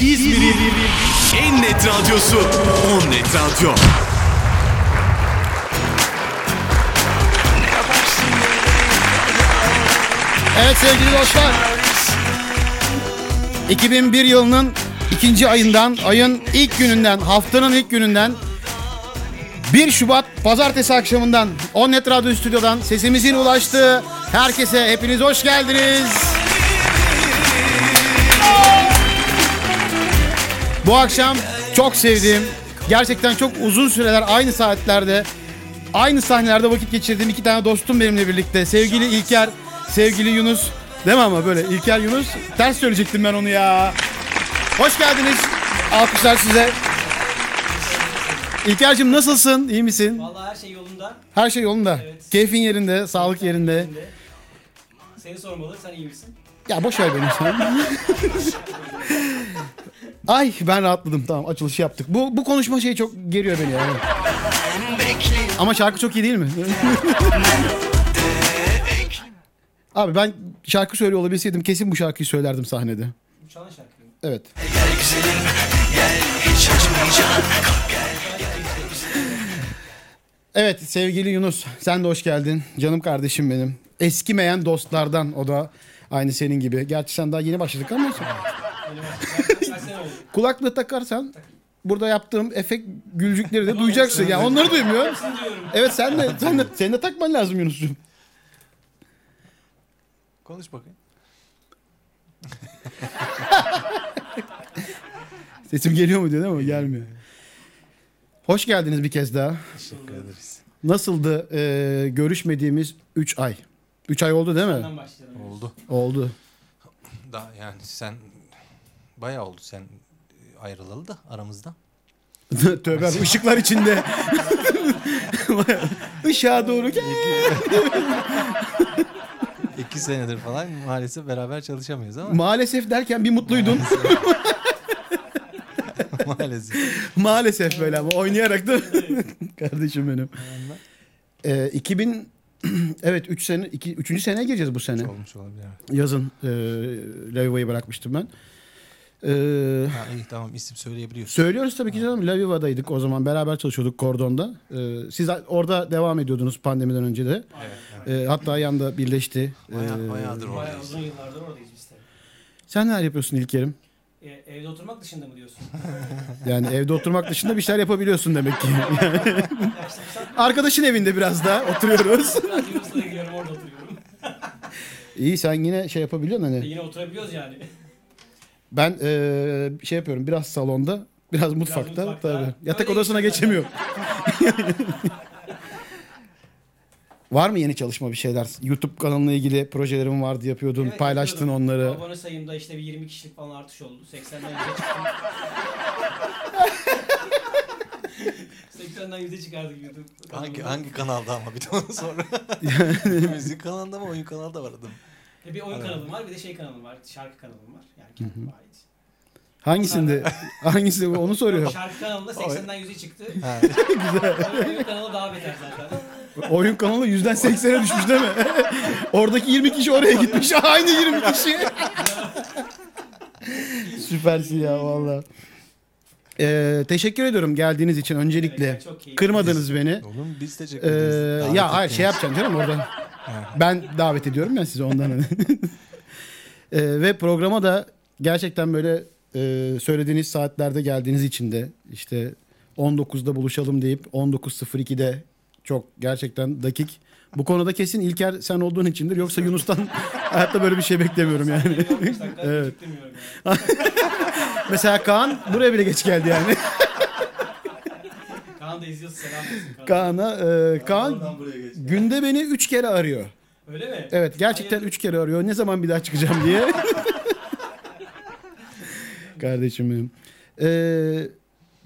İzmir'in en net radyosu On Net Radyo. Evet sevgili dostlar. 2001 yılının ikinci ayından, ayın ilk gününden, haftanın ilk gününden 1 Şubat pazartesi akşamından Onnet Radyo Stüdyo'dan sesimizin ulaştığı herkese hepiniz hoş geldiniz. Bu akşam çok sevdiğim, gerçekten çok uzun süreler aynı saatlerde, aynı sahnelerde vakit geçirdiğim iki tane dostum benimle birlikte. Sevgili İlker, sevgili Yunus. Değil mi ama böyle İlker Yunus? Ters söyleyecektim ben onu ya. Hoş geldiniz. Alkışlar size. İlker'cim nasılsın? İyi misin? Vallahi her şey yolunda. Her şey yolunda. Evet. Keyfin yerinde, sağlık yerinde. Seni sormalı, sen iyi misin? Ya boş ver beni sen. Ay ben rahatladım tamam açılışı yaptık. Bu bu konuşma şeyi çok geriyor beni yani. Ama şarkı çok iyi değil mi? Abi ben şarkı söylüyor olabilseydim kesin bu şarkıyı söylerdim sahnede. Bu çalan şarkı. Evet. Evet sevgili Yunus sen de hoş geldin. Canım kardeşim benim. Eskimeyen dostlardan o da aynı senin gibi. Gerçi sen daha yeni başladık ama? kulaklığı takarsan burada yaptığım efekt gülcükleri de duyacaksın. Ya onları duymuyor. Evet sen de sen de senin de takman lazım Yunus'cum. Konuş bakayım. Sesim geliyor mu diyor değil mi? Gelmiyor. Hoş geldiniz bir kez daha. Teşekkür ederiz. Nasıldı e, görüşmediğimiz 3 ay? 3 ay oldu değil mi? Oldu. Oldu. Daha yani sen bayağı oldu sen ayrılalı da aramızda. Tövbe ışıklar içinde. Işığa doğru gel. İki senedir falan maalesef beraber çalışamıyoruz ama Maalesef derken bir mutluydun. maalesef. Maalesef böyle ama oynayarak da kardeşim benim. Ee, 2000 evet 3 sene 2 3. seneye gireceğiz bu sene. Olmuş olabilir. Yazın e, Laviva'yı bırakmıştım ben. Ee, Ha, iyi tamam isim söyleyebiliyorsun. söylüyoruz tabii ki canım Laviva'daydık o zaman beraber çalışıyorduk Kordon'da. Ee, siz orada devam ediyordunuz pandemiden önce de. Evet, Ee, hatta yanda birleşti. Bayağı, Ee, bayağıdır Bayağı oradayız. uzun yıllardır oradayız biz tabii. Sen neler yapıyorsun İlker'im? E, evde oturmak dışında mı diyorsun? Yani evde oturmak dışında bir şeyler yapabiliyorsun demek ki. Arkadaşın evinde biraz daha oturuyoruz. Sadece Yunus'la gidiyorum orada oturuyorum. İyi sen yine şey yapabiliyorsun E, hani. yine oturabiliyoruz yani. Ben eee, şey yapıyorum biraz salonda, biraz mutfakta. mutfakta. Tabii. Yatak Öyle odasına geçemiyorum. Var mı yeni çalışma bir şeyler? YouTube kanalına ilgili projelerim vardı yapıyordun, Evet, paylaştın yapıyorum. onları. Abone sayımda işte bir 20 kişilik falan artış oldu. 80'den 100'e çıktım. 80'den 100'e çıkardık YouTube. Hangi, hangi kanalda ama bir de onu sonra. Müzik kanalında mı oyun kanalda var adam. E, bir oyun kanalım var bir de şey kanalım var. Şarkı kanalım var. Yani kendime ait. Hangisinde? Hangisi onu soruyor. Şarkı kanalında 80'den 100'e çıktı. Ha, Oyun kanalı daha beter zaten. Oyun kanalı yüzden 80'e düşmüş değil mi? Oradaki 20 kişi oraya gitmiş. Aynı 20 kişi. Süpersin ya valla. Ee, teşekkür ediyorum geldiğiniz için öncelikle. Evet, çok keyifli. Kırmadınız beni. oğlum biz teşekkür Ee, ederiz. Davet ya hayır şey yapacaksın canım Ben davet ediyorum ya sizi ondan. Ee, ve programa da gerçekten böyle e, söylediğiniz saatlerde geldiğiniz için de işte 19'da buluşalım deyip 19.02'de çok gerçekten dakik. Bu konuda kesin İlker sen olduğun içindir. Yoksa Yunus'tan hayatta böyle bir şey beklemiyorum yani. evet. Mesela Kaan buraya bile geç geldi yani. İzliyorsa selam olsun. Kaan. Kaan'a e, Kaan günde beni 3 kere arıyor. Öyle mi? Evet gerçekten Hayırdır? üç kere arıyor. Ne zaman bir daha çıkacağım diye. Kardeşim benim. Ee,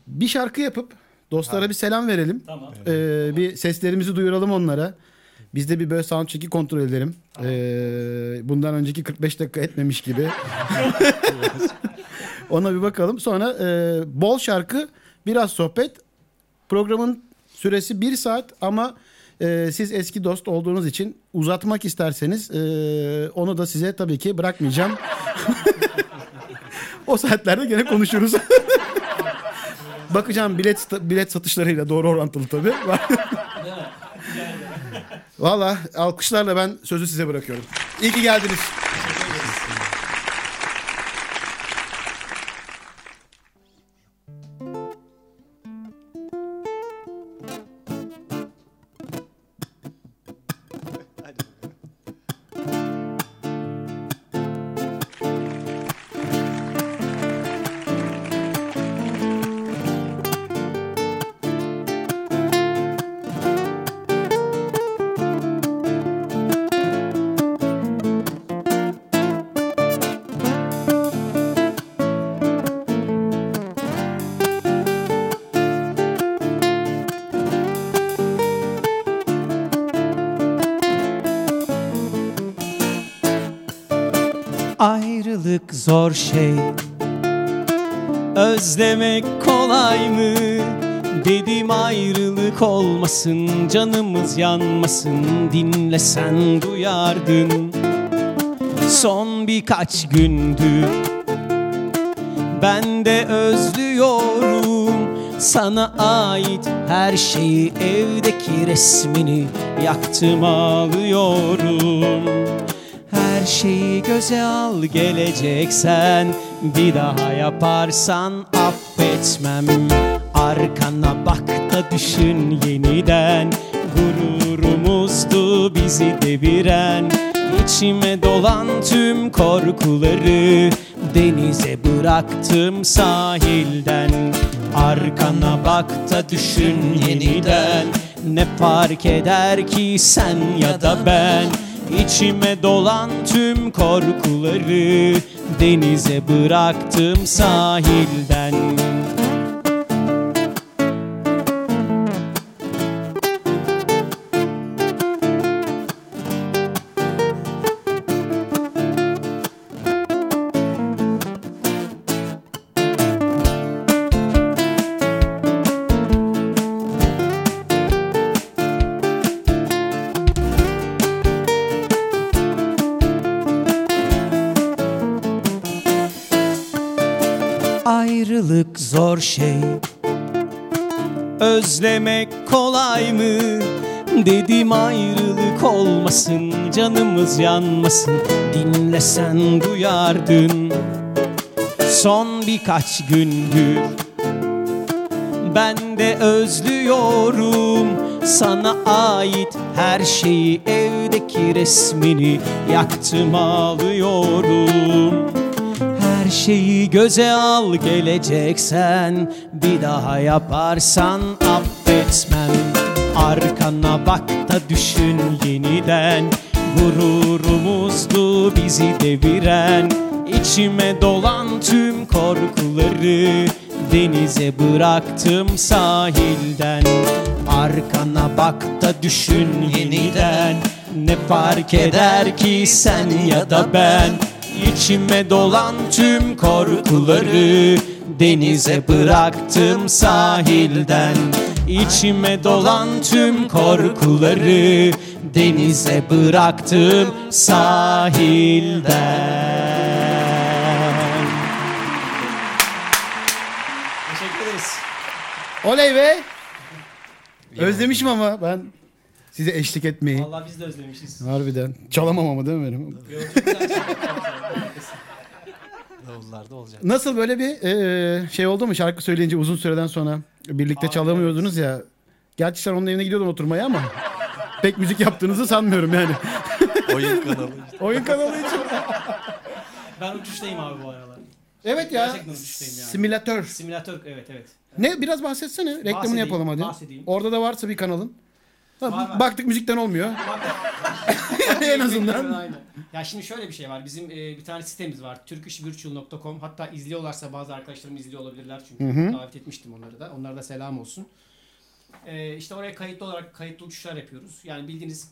bir şarkı yapıp dostlara bir selam verelim. Tamam. Ee, bir seslerimizi duyuralım onlara. Biz de bir böyle soundcheck'i kontrol edelim. Ee, bundan önceki 45 dakika etmemiş gibi. Ona bir bakalım. Sonra e, bol şarkı, biraz sohbet. Programın süresi bir saat ama e, siz eski dost olduğunuz için uzatmak isterseniz e, onu da size tabii ki bırakmayacağım. o saatlerde gene konuşuruz. Bakacağım bilet bilet satışlarıyla doğru orantılı tabii. Valla alkışlarla ben sözü size bırakıyorum. İyi ki geldiniz. Zor şey. Özlemek kolay mı? Dedim ayrılık olmasın Canımız yanmasın. Dinlesen duyardın. Son birkaç gündür Ben de özlüyorum. Sana ait her şeyi Evdeki resmini Yaktım ağlıyorum her şeyi göze al geleceksen Bir daha yaparsan affetmem. Arkana bak da düşün yeniden Gururumuzdu bizi deviren. İçime dolan tüm korkuları Denize bıraktım sahilden. Arkana bak da düşün yeniden Ne fark eder ki sen ya da ben İçime dolan tüm korkuları Denize bıraktım sahilden şey? Özlemek kolay mı? Dedim ayrılık olmasın Canımız yanmasın. Dinlesen duyardın. Son birkaç gündür Ben de özlüyorum. Sana ait her şeyi Evdeki resmini Yaktım ağlıyorum her şeyi göze al geleceksen. Bir daha yaparsan affetmem. Arkana bak da düşün yeniden. Gururumuzdu bizi deviren. İçime dolan tüm korkuları. Denize bıraktım sahilden. Arkana bak da düşün yeniden. Ne fark eder ki sen ya da ben İçime dolan tüm korkuları Denize bıraktım sahilden İçime dolan tüm korkuları Denize bıraktım sahilden Teşekkür ederiz. Oley be. Özlemişim ama ben size eşlik etmeyi. Vallahi biz de özlemişiz. Harbiden. Çalamam ama değil mi benim? Davullarda olacak. Nasıl böyle bir e, şey oldu mu şarkı söyleyince uzun süreden sonra birlikte Abi, çalamıyordunuz ya. Gerçi sen onun evine gidiyordun oturmaya ama pek müzik yaptığınızı sanmıyorum yani. Oyun kanalı. Oyun kanalı için. Ben uçuştayım abi bu aralar. Evet ya. Gerçekten uçuştayım yani. Simülatör. Simülatör evet evet. Ne biraz bahsetsene. Reklamını Bahsedeyim, yapalım hadi. bahsedeyim. Orada da varsa bir kanalın. Ha. Baktık müzikten olmuyor. en azından. Aynen. Ya şimdi şöyle bir şey var. Bizim e, bir tane sitemiz var. turkishvirtual.com. Hatta izliyorlarsa bazı arkadaşlarım izliyor olabilirler çünkü Hı hı. davet etmiştim onları da. Onlara da selam olsun. E, işte oraya kayıtlı olarak kayıtlı uçuşlar yapıyoruz. Yani bildiğiniz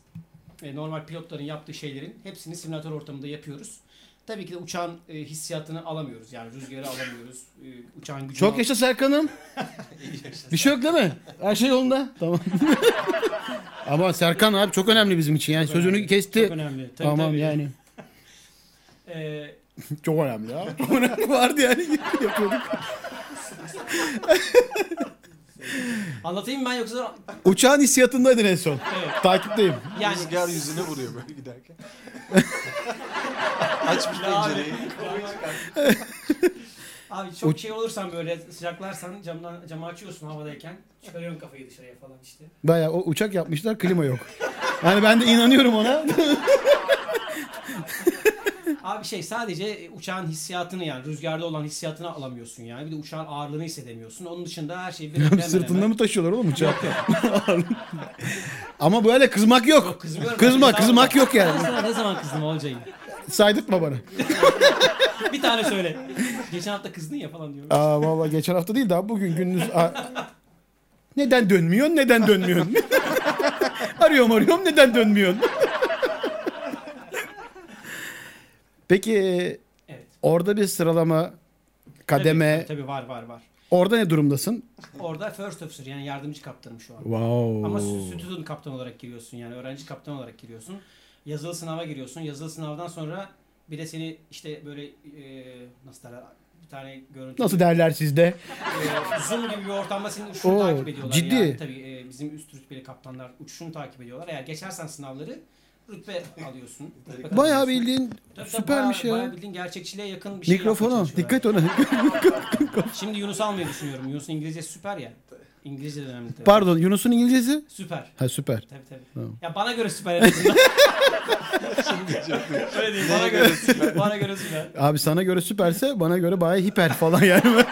e, normal pilotların yaptığı şeylerin hepsini simülatör ortamında yapıyoruz. Tabii ki de uçağın e, hissiyatını alamıyoruz. Yani rüzgarı alamıyoruz. E, uçağın gücünü Çok yaşa Serkan'ım. bir şey yok değil mi? Her şey yolunda. Tamam. Ama Serkan abi çok önemli bizim için. Yani sözünü önemli, kesti. Çok önemli. Tabii, tamam tabii. yani. Ee, Çok önemli ya. Çok önemli vardı yani yapıyorduk. Anlatayım mı ben yoksa Uçağın hissiyatındaydın en son. Evet. Takipteyim. yani Rüzgar yüzüne vuruyor böyle giderken. Açmış pencereyi. Abi çok şey olursan böyle sıcaklarsan camdan camı açıyorsun havadayken çıkarıyorsun kafayı dışarıya falan işte. Baya o uçak yapmışlar klima yok. Yani ben de inanıyorum ona. Abi şey sadece uçağın hissiyatını yani rüzgarda olan hissiyatını alamıyorsun yani. Bir de uçağın ağırlığını hissedemiyorsun. Onun dışında her şey bir Sırtında hemen. mı taşıyorlar oğlum uçağı? Ama böyle kızmak yok. Yok, kızmıyorum. Kızma kızmak yok Ben yani. sana ne zaman kızdım Olcay'ım? Saydırtma bana. Bir tane söyle. Geçen hafta kızdın ya falan diyorum. Aa vallahi geçen hafta değil daha bugün gündüz. Neden dönmüyorsun? Neden dönmüyorsun? arıyorum arıyorum neden dönmüyorsun? Peki Evet. orada bir sıralama kademe Tabii, tabii var var var. orada ne durumdasın? Orada first officer yani yardımcı kaptanım şu an. Wow. Ama sütun kaptan olarak giriyorsun yani öğrenci kaptan olarak giriyorsun. Yazılı sınava giriyorsun. Yazılı sınavdan sonra bir de seni işte böyle e, nasıl derler bir tane görüntü Nasıl derler sizde? e, Zoom gibi bir ortamda senin uçuşunu Oo, takip ediyorlar. ciddi. Yani tabii e, bizim üst rütbeli kaptanlar uçuşunu takip ediyorlar. Eğer geçersen sınavları rütbe alıyorsun. Bayağı bildiğin Tabii tabii, süpermiş bayağı, ya. Bayağı bildiğin gerçekçiliğe yakın bir şey yapmaya çalışıyorlar. dikkat ona. Şimdi Yunus'u almayı düşünüyorum. Yunus'un İngilizcesi süper ya. İngilizce de önemli tabii. Pardon Yunus'un İngilizcesi? Süper. Ha süper. Tabii tabii. Tamam. Ya bana göre süper en azından. Öyle değil. Bana göre süper. Bana göre süper. Abi sana göre süperse bana göre bayağı hiper falan yani.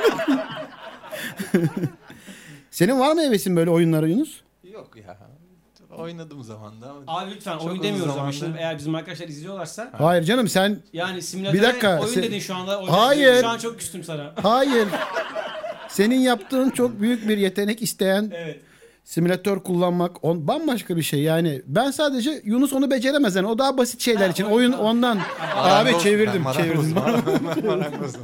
Senin var mı hevesin böyle oyunlara Yunus? Yok ya. Oynadım zamanda ama Abi lütfen Çok oyun uzun demiyoruz ama şimdi eğer bizim arkadaşlar izliyorlarsa Hayır canım sen yani simülatöre Bir dakika, oyun sen- dedin şu anda. Oyun Hayır. dedin. Şu an çok küstüm sana. hayır. Senin yaptığın çok büyük bir yetenek isteyen Evet. simülatör kullanmak on, bambaşka bir şey. Yani ben sadece Yunus onu beceremez yani o daha basit şeyler Ha, için. oyun- ondan. Marangoz- Abi çevirdim, Ben çevirdim. marangozum, marangozum.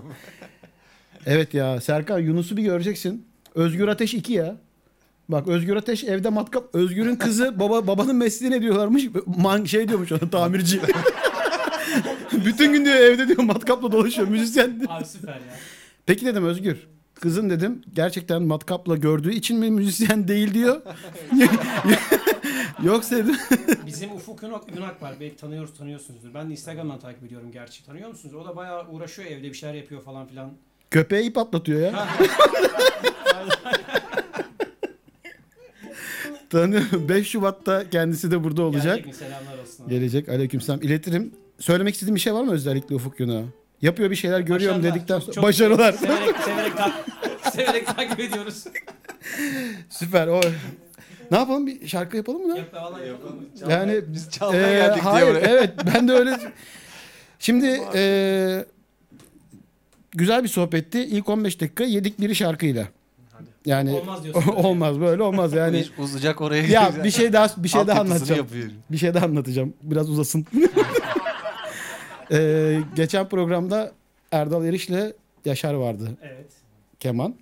Evet ya Serkan Yunus'u bir göreceksin. Özgür Ateş 2 ya. Bak Özgür Ateş evde matkap. Özgür'ün kızı baba babanın mesleği ne diyorlarmış? Man, şey diyormuş ona tamirci. Bütün gün diyor evde diyor matkapla dolaşıyor müzisyen. Abi süper ya. Peki dedim Özgür. Kızın dedim gerçekten matkapla gördüğü için mi müzisyen değil diyor. Yoksa dedim. Bizim Ufuk Yunak, Yunak var. Belki tanıyoruz tanıyorsunuzdur. Ben de Instagram'dan takip ediyorum gerçi. Tanıyor musunuz? O da bayağı uğraşıyor evde bir şeyler yapıyor falan filan. Köpeğe ip atlatıyor ya. Tanıyorum. 5 Şubat'ta kendisi de burada olacak. Gerçekten selamlar olsun. Gelecek. Aleykümselam. İletirim. Söylemek istediğin bir şey var mı özellikle Ufuk Yunus'a? Yapıyor bir şeyler görüyorum Başarılar. dedikten sonra. çok Başarılar. Severek, severek, tak- severek takip ediyoruz. Süper. O. Ne yapalım? Bir şarkı yapalım mı lan? Yap, vallahi yapalım. Yani Biz çalmaya Ee, geldik hayır, diye buraya. Evet ben de öyle. Şimdi e, güzel bir sohbetti. İlk 15 dakika yedik biri şarkıyla. Yani Olmaz diyorsun. olmaz böyle olmaz yani. Hiç uzayacak oraya ya gideceğiz. bir şey daha bir şey daha Altyapısını anlatacağım. yapıyorum. Bir şey daha anlatacağım. Biraz uzasın. Ee, geçen programda Erdal Eriş'le Yaşar vardı. Evet. Keman.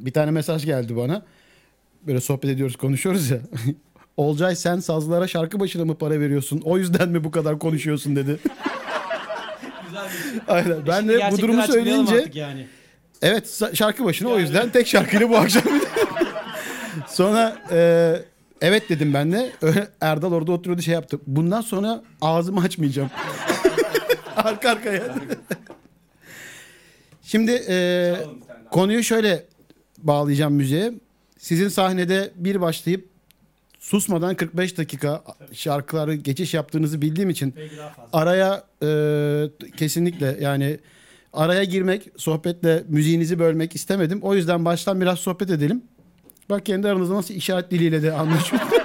Bir tane mesaj geldi bana. Böyle sohbet ediyoruz, konuşuyoruz ya. Olcay sen sazlara şarkı başına mı para veriyorsun? O yüzden mi bu kadar konuşuyorsun dedi. Güzel bir şey. Aynen. Ben de bu gerçekleri durumu açıklayalım söyleyince artık Yani. Evet şarkı başına o Yani. yüzden tek şarkıyla bu akşam. sonra e, evet dedim ben de. Erdal orada oturuyordu şey yaptı. Bundan sonra ağzımı açmayacağım. Arka arkaya. Şimdi e. Konuyu şöyle bağlayacağım müziğe. Sizin sahnede bir başlayıp susmadan 45 dakika şarkıları geçiş yaptığınızı bildiğim için araya e, kesinlikle yani araya girmek, sohbetle müziğinizi bölmek istemedim. O yüzden baştan biraz sohbet edelim. Bak kendi aranızda nasıl işaret diliyle de anlaşıyorsunuz.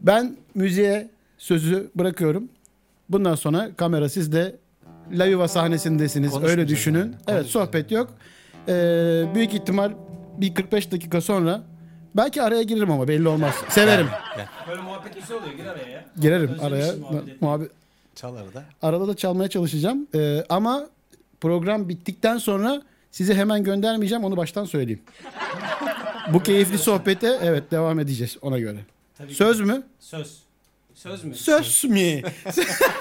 ben müziğe sözü bırakıyorum. Bundan sonra kamera sizde. La Yuva sahnesindesiniz. Öyle düşünün. yani. Evet sohbet yok. Ee, büyük ihtimal bir 45 dakika sonra belki araya girerim ama belli olmaz. Severim. Böyle muhabbet güzel oluyor. Gir araya ya. Girerim araya. Muhabbet, Çal arada. arada da çalmaya çalışacağım. Ee, ama program bittikten sonra sizi hemen göndermeyeceğim. Onu baştan söyleyeyim. Bu keyifli sohbete evet devam edeceğiz ona göre. Tabii ki. Söz mü? Söz. Söz mü? Söz mü?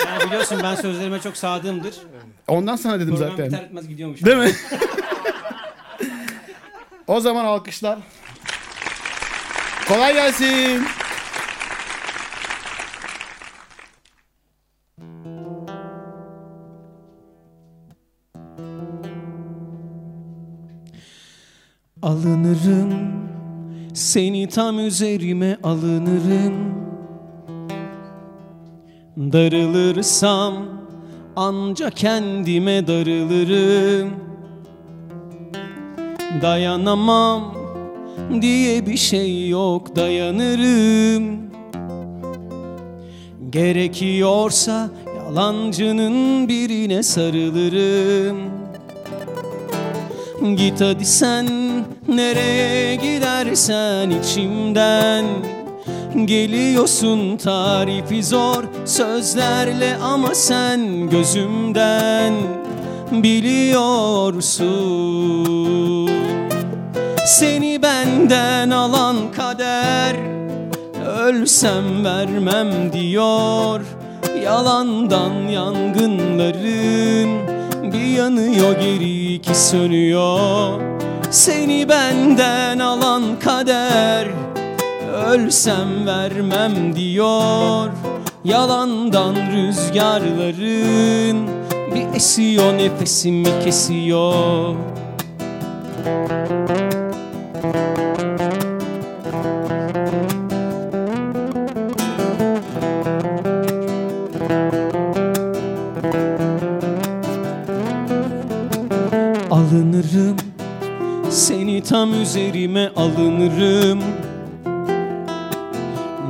Yani biliyorsun ben sözlerime çok sadığımdır. Ondan sana dedim Program zaten. biter bitmez gidiyormuş. Değil mi? o zaman alkışlar. Kolay gelsin. Alınırım seni tam üzerime alınırım. Darılırsam anca kendime darılırım. Dayanamam diye bir şey yok dayanırım. Gerekiyorsa yalancının birine sarılırım. Git hadi sen nereye gidersen içimden Geliyorsun tarifi zor sözlerle ama sen gözümden biliyorsun. Seni benden alan kader Ölsem vermem diyor. Yalandan yangınların Bir yanıyor geri iki sönüyor Seni benden alan kader. Ölsem vermem diyor Yalandan rüzgarların. Bir esiyor nefesimi kesiyor tam üzerime alınırım.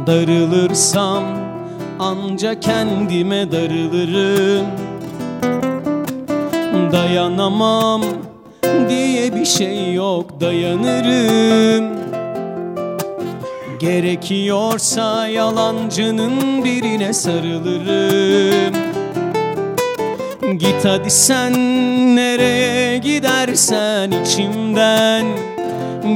Darılırsam anca kendime darılırım. Dayanamam diye bir şey yok dayanırım. Gerekiyorsa yalancının birine sarılırım. Git hadi sen nereye gidersen içimden.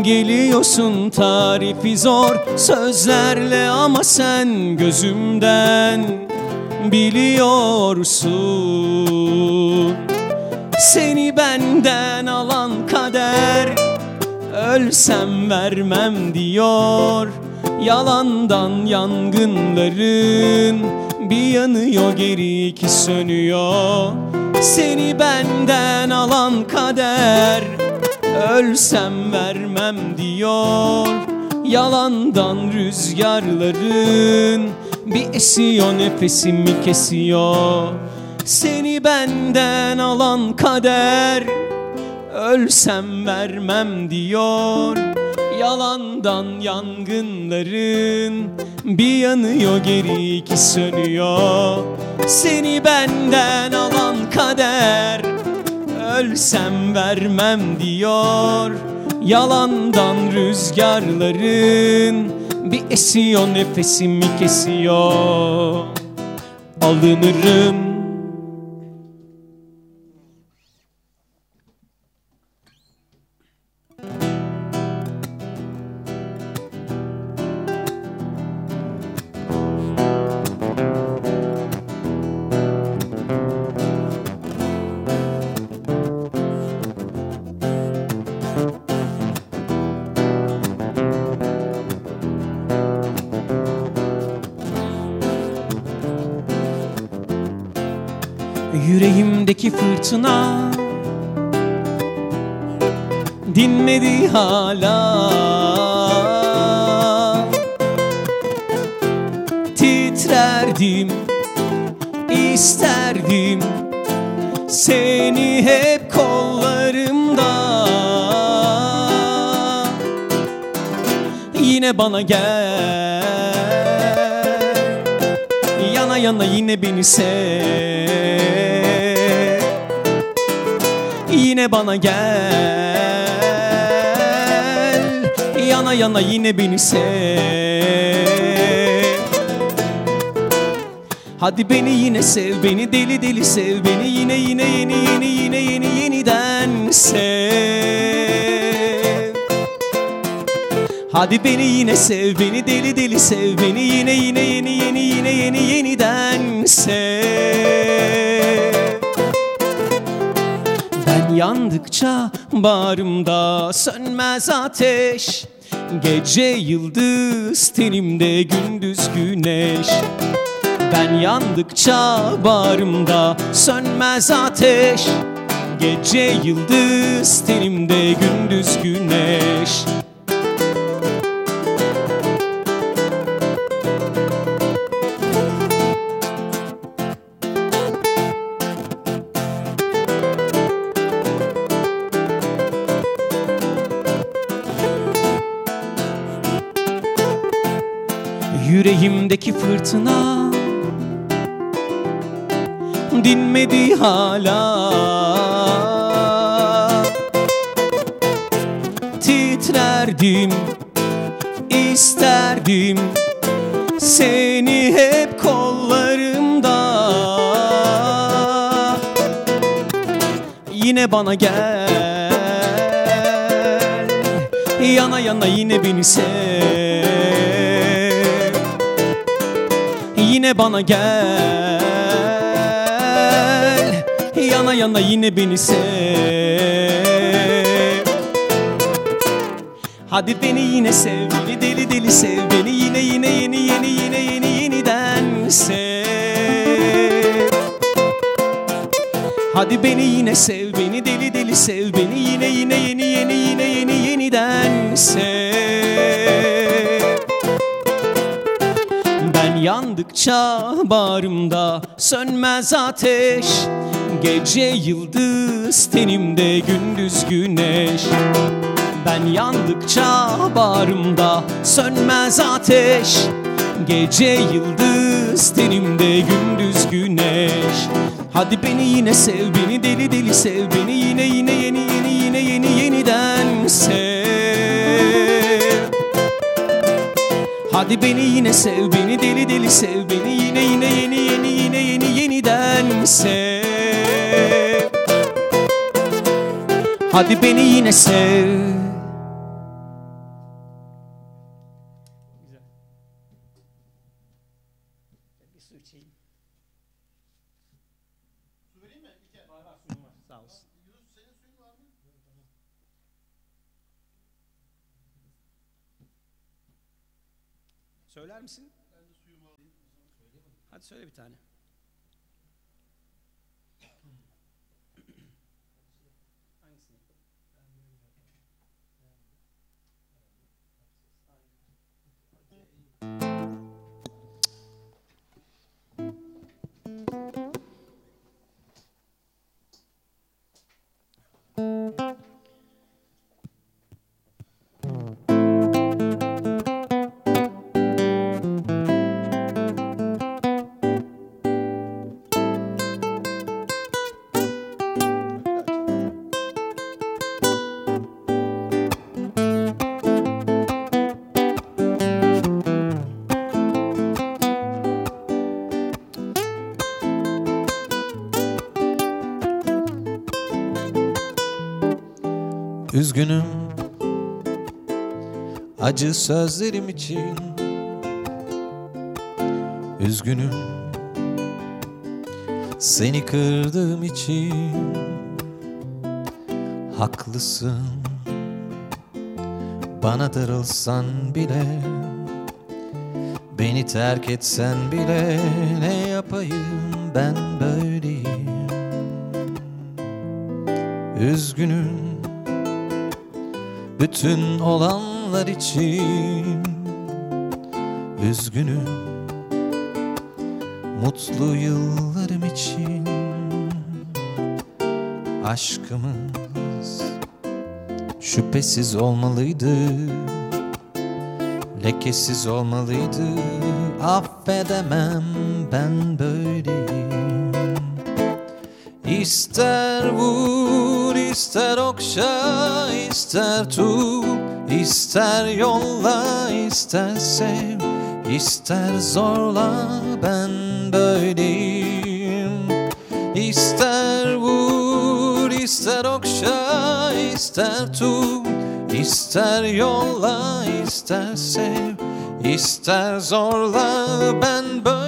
Geliyorsun tarifi zor sözlerle ama sen gözümden biliyorsun. Seni benden alan kader Ölsem vermem diyor. Yalandan yangınların Bir yanıyor geri iki sönüyor. Seni benden alan kader Ölsem vermem diyor. Yalandan rüzgarların Bir esiyor nefesimi kesiyor. Seni benden alan kader Ölsem vermem diyor Yalandan yangınların Bir yanıyor geri iki sönüyor. Seni benden alan kader Ölsem vermem diyor. Yalandan rüzgarların Bir esiyor nefesimi kesiyor. Alınırım fırtına. Dinmedi hala. Titrerdim isterdim Seni hep kollarımda. Yine bana gel. Yana yana yine beni sev Yine bana gel. Yana yana yine beni sev. Hadi beni yine sev beni deli deli sev beni yine yine yeni yeni yine yeni yeniden sev. Hadi beni yine sev beni deli deli sev beni yine yine yeni yeni yine yeni yeniden sev yandıkça bağrımda sönmez ateş. Gece yıldız tenimde gündüz güneş. Ben yandıkça bağrımda sönmez ateş. Gece yıldız tenimde gündüz güneş Yüreğimdeki fırtına Dinmedi hala. Titrerdim isterdim Seni hep kollarımda. Yine bana gel Yana yana yine beni sev Yine bana gel. Yana yana yine beni sev. Hadi beni yine sev Beni deli deli sev Beni yine yine yeni yeni yine yeni yeniden sev. Hadi beni yine sev Beni deli deli sev Beni yine yine yeni yeni yine yeni yeniden sev yandıkça bağrımda sönmez ateş. Gece yıldız tenimde gündüz güneş. Ben yandıkça bağrımda sönmez ateş. Gece yıldız tenimde gündüz güneş. Hadi beni yine sev beni deli deli sev Beni yine yine yeni yeni yine yeni yeniden sev Hadi beni yine sev beni deli deli sev Beni yine yine yeni yeni yine yeni yeniden sev. Hadi beni yine sev misin? Ben de suyumu alayım. Hadi söyle bir tane. Üzgünüm. Acı sözlerim için. Üzgünüm. Seni kırdığım için. Haklısın. Bana darılsan bile. Beni terk etsen bile. Ne yapayım ben böyleyim? Üzgünüm bütün olanlar için Üzgünüm. Mutlu yıllarım için Aşkımız Şüphesiz olmalıydı. Lekesiz olmalıydı. Affedemem ben böyleyim. İster vur, ister okşa, ister tut, ister yolla, ister sev, ister zorla ben böyleyim. İster vur, ister okşa, ister tut, ister yolla, ister sev, ister zorla ben böyleyim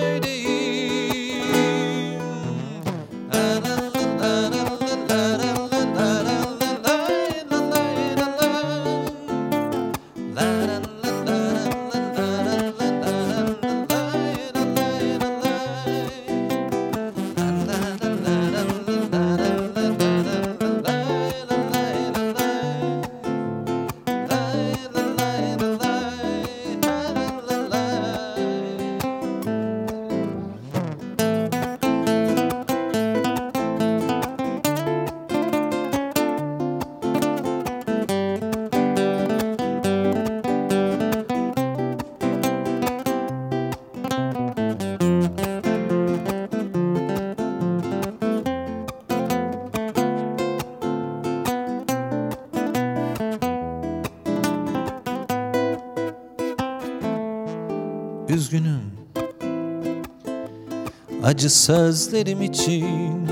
Acı sözlerim için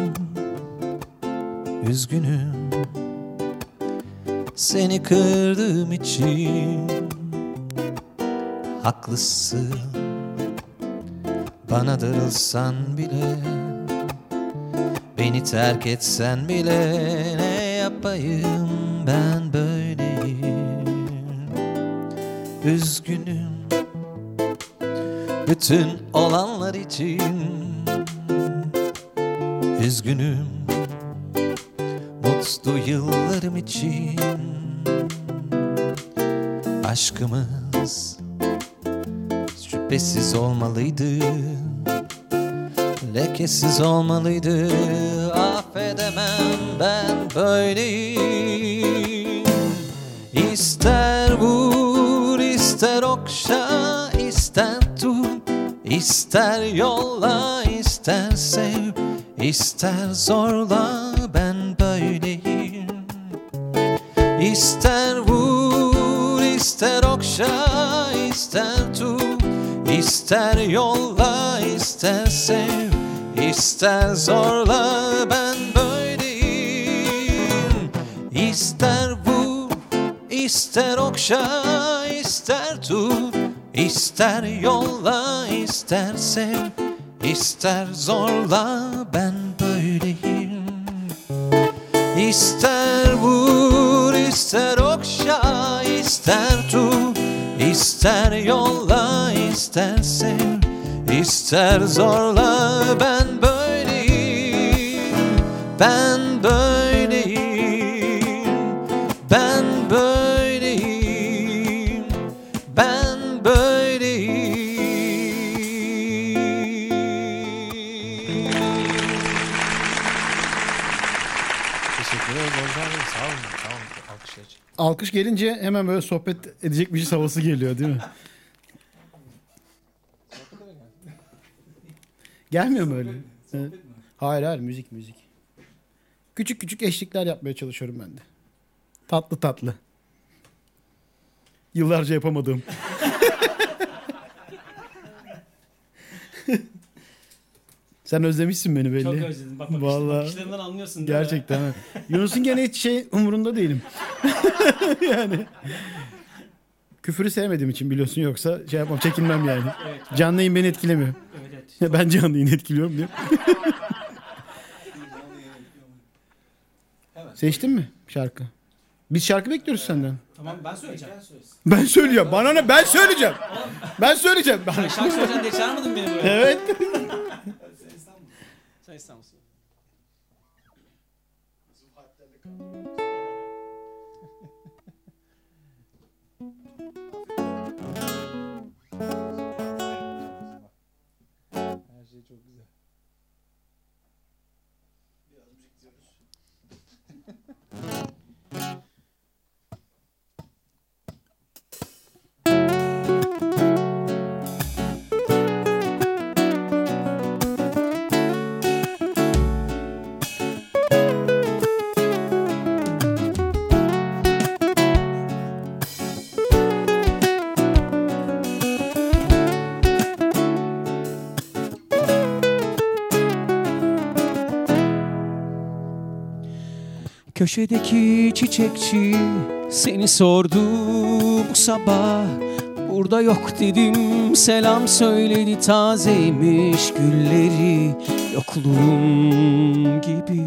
Üzgünüm. Seni kırdığım için Haklısın. Bana darılsan bile Beni terk etsen bile Ne yapayım ben böyleyim? Üzgünüm. Bütün olanlar için Üzgünüm Mutlu yıllarım için. Aşkımız Şüphesiz olmalıydı Lekesiz olmalıydı. Affedemem ben böyleyim. İster vur ister okşa ister tut ister sev ister zorla ben böyleyim. İster vur ister okşa ister tut. İster yolla ister sev. İster zorla ben böyleyim. İster vur ister okşa ister tut. İster yolla ister sev. İster zorla ister zorla ben böyleyim ben böyleyim ben böyleyim ben böyleyim Teşekkür Bey. Sağ olun. Sağ olun. Alkış gelince hemen böyle sohbet edecek bir şey havası geliyor değil mi? Gelmiyor mu öyle? Evet. Hayır hayır müzik müzik. Küçük küçük eşlikler yapmaya çalışıyorum ben de. Tatlı tatlı. Yıllarca yapamadığım. Sen özlemişsin beni belli. Çok özledim. Bak bak Vallahi. bakışlarından anlıyorsun? Gerçekten. Yunus'un gene hiç şey umurunda değilim. yani. Küfürü sevmediğim için biliyorsun yoksa şey yapmam çekinmem yani. Evet. Canlı yayın beni etkilemiyor. Evet, evet. Ben canlı yayın etkiliyorum diyor. Seçtin mi şarkı? Biz şarkı bekliyoruz senden. Tamam ben söyleyeceğim. Ben söylüyorum. Bana ne? Ben söyleyeceğim. Ben söyleyeceğim. Ben... Sen şarkı söyleyeceksin diye çağırmadın beni buraya. Evet. Sen İstanbul'sun. şey çok güzel. Köşedeki çiçekçi seni sordu bu sabah. Burada yok dedim selam söyledi tazeymiş gülleri yokluğum gibi.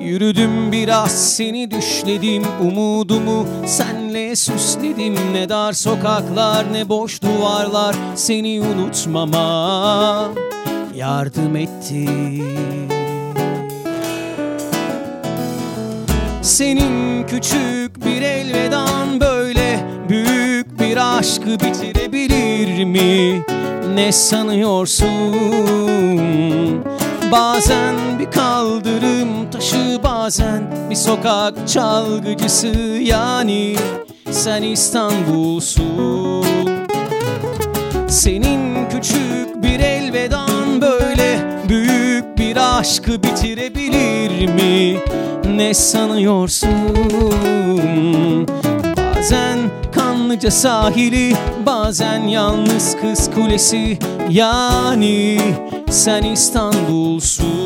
Yürüdüm biraz seni düşledim umudumu senle süsledim. Ne dar sokaklar ne boş duvarlar seni unutmama yardım etti Senin küçük bir elvedan böyle büyük bir aşkı bitirebilir mi? Ne sanıyorsun? Bazen bir kaldırım taşı bazen bir sokak çalgıcısı yani sen İstanbul'sun senin küçük bir elvedan böyle büyük bir aşkı bitirebilir mi? Ne sanıyorsun? Bazen kanlıca sahili, bazen yalnız kız kulesi yani sen İstanbul'sun.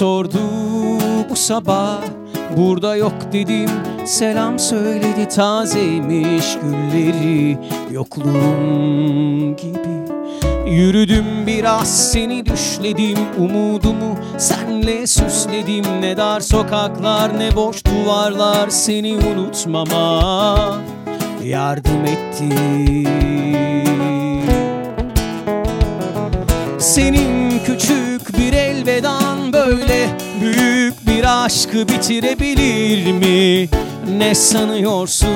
Sordu bu sabah. Burada yok dedim selam söyledi tazeymiş gülleri. Yokluğum gibi. Yürüdüm biraz seni düşledim umudumu senle süsledim. Ne dar sokaklar ne boş duvarlar seni unutmama yardım etti. Senin küçük bir böyle büyük bir aşkı bitirebilir mi? Ne sanıyorsun?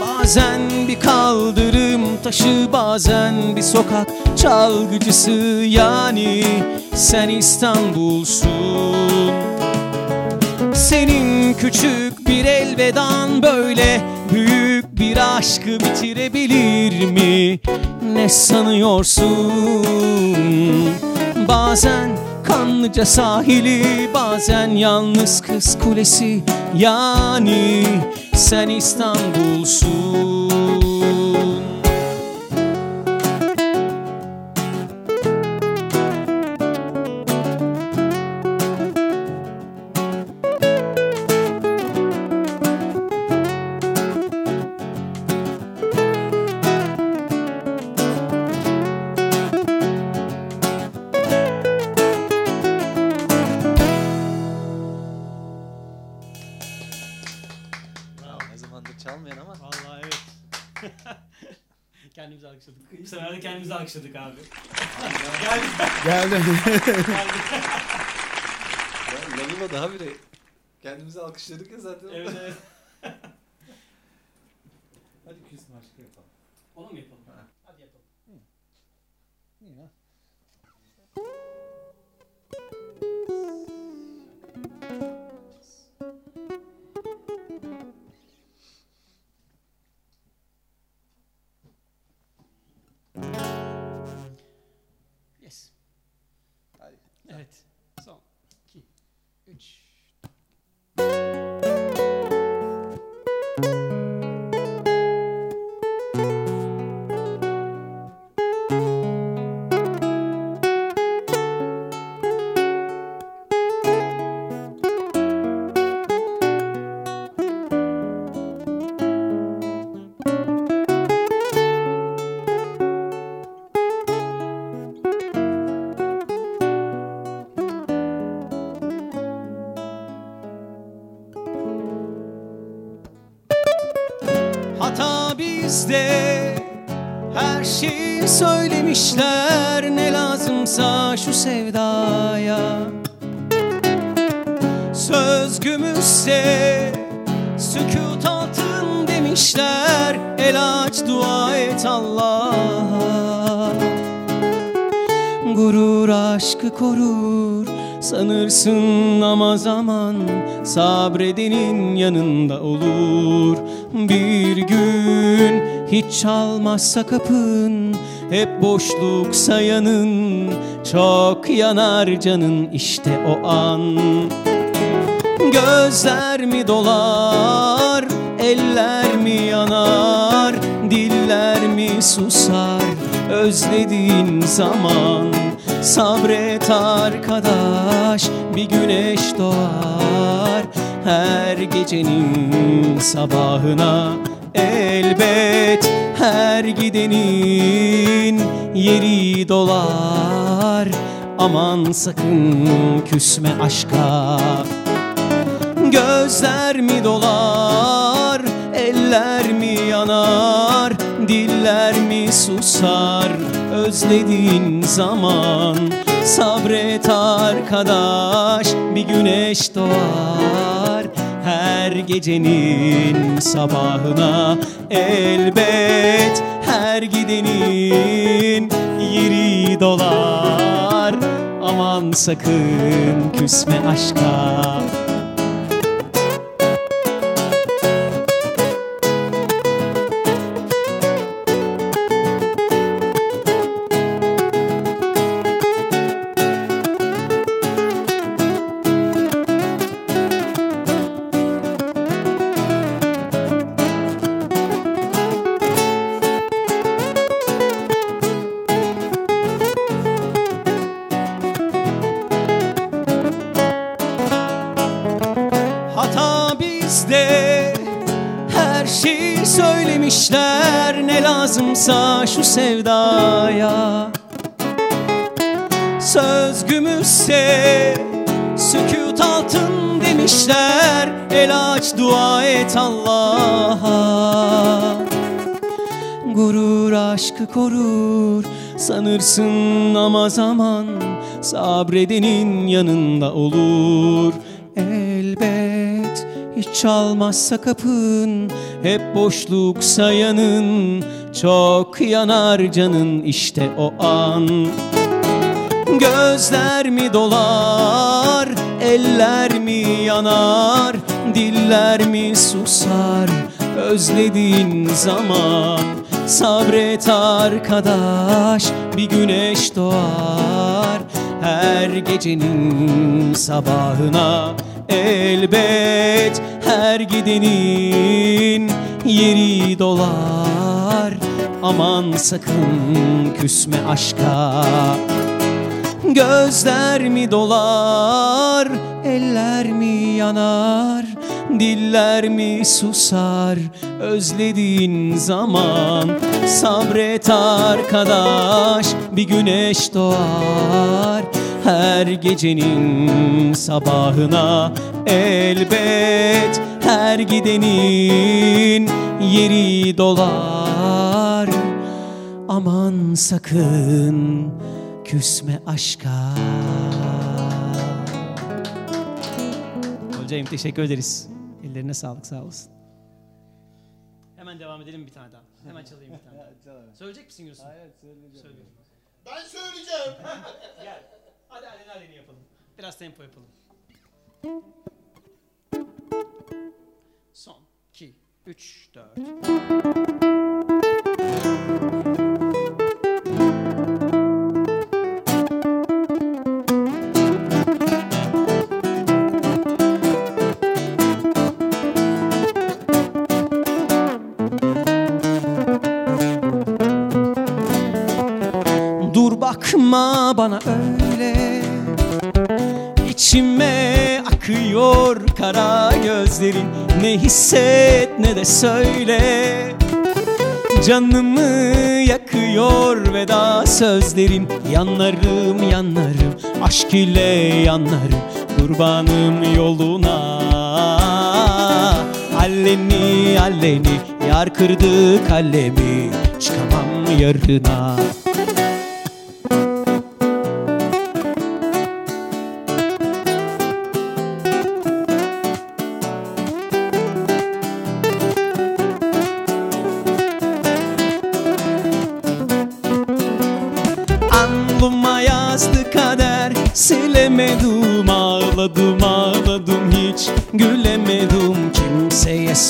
Bazen bir kaldırım taşı bazen bir sokak çalgıcısı yani sen İstanbul'sun senin küçük bir elvedan böyle büyük bir aşkı bitirebilir mi? Ne sanıyorsun? Bazen kanlıca sahili, bazen yalnız kız kulesi yani sen İstanbul'sun. Kendimizi alkışladık ya zaten. evet evet. Et Allah'a. Gurur aşkı korur Sanırsın ama zaman Sabredenin yanında olur. Bir gün hiç çalmazsa kapın Hep boşluk sayanın Çok yanar canın işte o an. Gözler mi dolar, eller susar özlediğin zaman. Sabret arkadaş bir güneş doğar. Her gecenin sabahına elbet her gidenin yeri dolar. Aman sakın küsme aşka. Gözler mi dolar, eller mi yanar, susar özlediğin zaman. Sabret arkadaş bir güneş doğar. Her gecenin sabahına elbet her gidenin yeri dolar. Aman sakın küsme aşka şu sevdaya. Söz gümüşse Sükut altın demişler. El aç dua et Allah'a. Gurur aşkı korur sanırsın ama zaman sabredenin yanında olur. Elbet hiç çalmazsa kapın hep boşluk sayanın çok yanar canın işte o an. Gözler mi dolar, eller mi yanar, diller mi susar özlediğin zaman? Sabret arkadaş bir güneş doğar her gecenin sabahına. Elbet her gidenin yeri dolar. Aman sakın küsme aşka. Gözler mi dolar, eller mi yanar, diller mi susar özlediğin zaman? Sabret arkadaş bir güneş doğar. Her gecenin sabahına elbet her gidenin yeri dolar Aman sakın küsme aşka Hocam teşekkür ederiz. Ellerine sağlık sağ olasın. Hemen devam edelim bir tane daha. Hemen çalayım bir tane daha. Söyleyecek misin Yusuf? Hayır söyleyeceğim. Ben söyleyeceğim. Gel. Hadi hadi hadi yapalım. Biraz tempo yapalım. Son 2 3 4 Dur bakma bana öyle. İçime akıyor kara gözlerin. Ne hisset ne de söyle. Canımı yakıyor veda sözlerin Yanlarım yanlarım. Aşk ile yanlarım. Kurbanım yoluna. Alleni alleni yar kırdı kalemi. Çıkamam yarına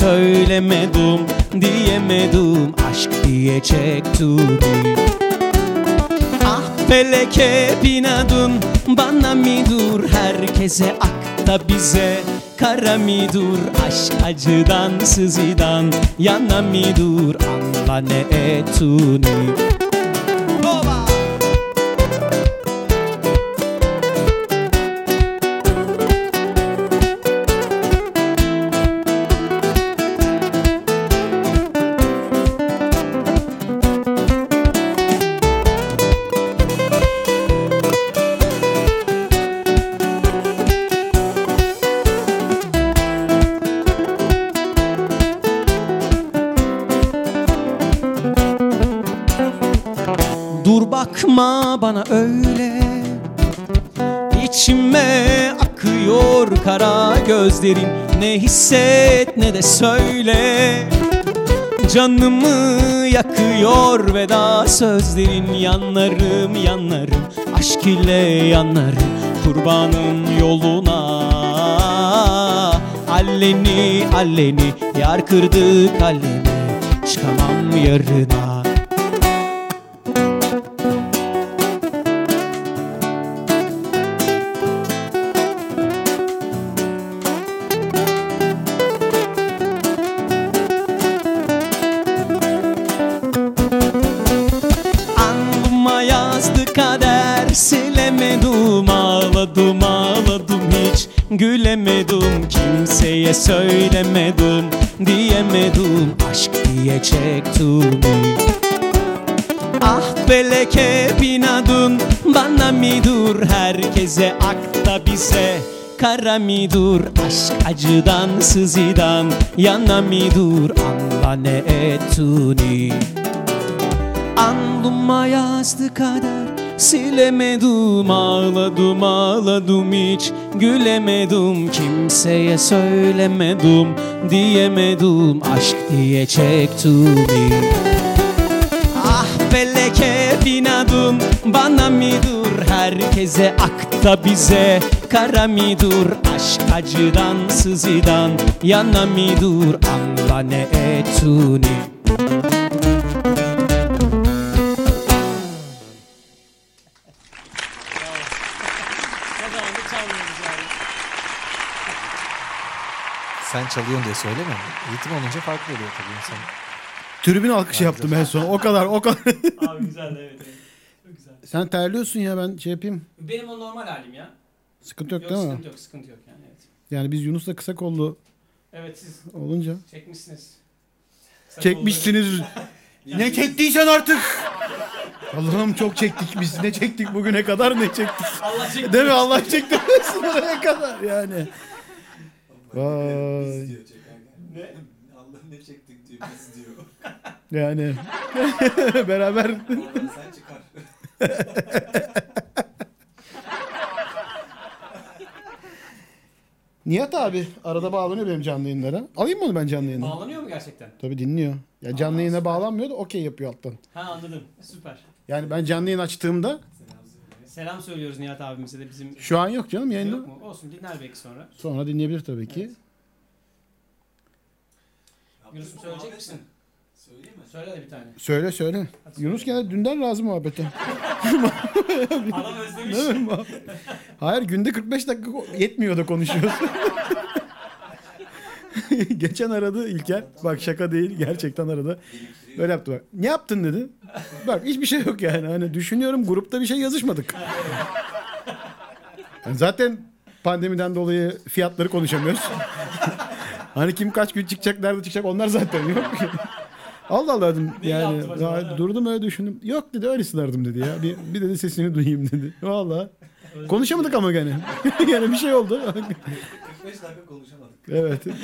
söylemedim Diyemedim aşk diyecek to be Ah felek hep inadın bana mi dur Herkese akta bize kara mi dur Aşk acıdan sızıdan yana mi dur Anla ne etuni söyle. Canımı yakıyor veda sözlerin Yanlarım yanlarım. Aşk ile yanlarım Kurbanın yoluna. Alleni alleni yar kırdı kalemi Çıkamam yarına söylemedim Diyemedim aşk diyecek to me Ah felek hep inadın bana mi dur Herkese akta bize. Kara mi dur Aşk acıdan sızıdan yana mi dur Anla ne etuni Alnıma yazdı kader Silemedim ağladım ağladım hiç Gülemedim kimseye söylemedim Diyemedim aşk diyecek to me Ah felek hep inadın bana mi dur? Herkese akta bize kara mi dur? Aşk acıdan sızıdan yana mi dur? Anla ne etuni Sen çalıyorsun diye söyleme. Ritim olunca farklı oluyor tabii insan. Tribün alkışı yaptım en son. O kadar o kadar. Abi güzeldi evet. evet. Çok güzel. Sen terliyorsun ya ben şey yapayım. Benim o normal halim ya. Sıkıntı yok, Yok, değil mi? sıkıntı yok sıkıntı yok yani evet. Yani biz Yunus'la kısa kollu Evet siz olunca. çekmişsiniz. Kısa Çekmişsiniz. ne çektiysen artık. Allah'ım çok çektik biz. Ne çektik bugüne kadar ne çektik. Allah çekti. Değil mi? Allah çekti buraya kadar yani. Vay. Ne? Allah ne çektik diyor biz diyor. Yani beraber Oradan sen çıkar. Nihat abi arada bağlanıyor benim canlı yayınlara. Alayım mı onu ben canlı yayına? Bağlanıyor mu gerçekten? Tabii dinliyor. Ya canlı Aa, yayına süper. bağlanmıyor da okey yapıyor alttan. Ha anladım. Süper. Yani ben canlı yayın açtığımda Selam söylüyoruz Nihat abimize de bizim şu an yok canım yayında. yok mu? Olsun dinler belki sonra. Sonra dinleyebilir tabii ki. Yunus'um söyleyecek misin? Söyleyeyim mi? Söyle de bir tane. Söyle söyle. Hadi Yunus gene dünden razı muhabbete. Adam özlemiş. Değil mi? Hayır günde 45 dakika yetmiyor da konuşuyoruz. Geçen aradı İlker. Bak şaka değil gerçekten aradı. Böyle yaptı bak. Ne yaptın dedi. Bak hiçbir şey yok yani. Hani düşünüyorum grupta bir şey yazışmadık. Yani zaten pandemiden dolayı fiyatları konuşamıyoruz. hani kim kaç gün çıkacak, nerede çıkacak onlar zaten yok. Allah Allah dedim Neyi yani. acaba? ya durdum öyle düşündüm. Yok dedi öyle sınardım dedi ya. Bir, bir dedi sesini duyayım dedi. Valla. Konuşamadık ama gene. gene bir şey oldu. 45 dakika konuşamadık. Evet. 45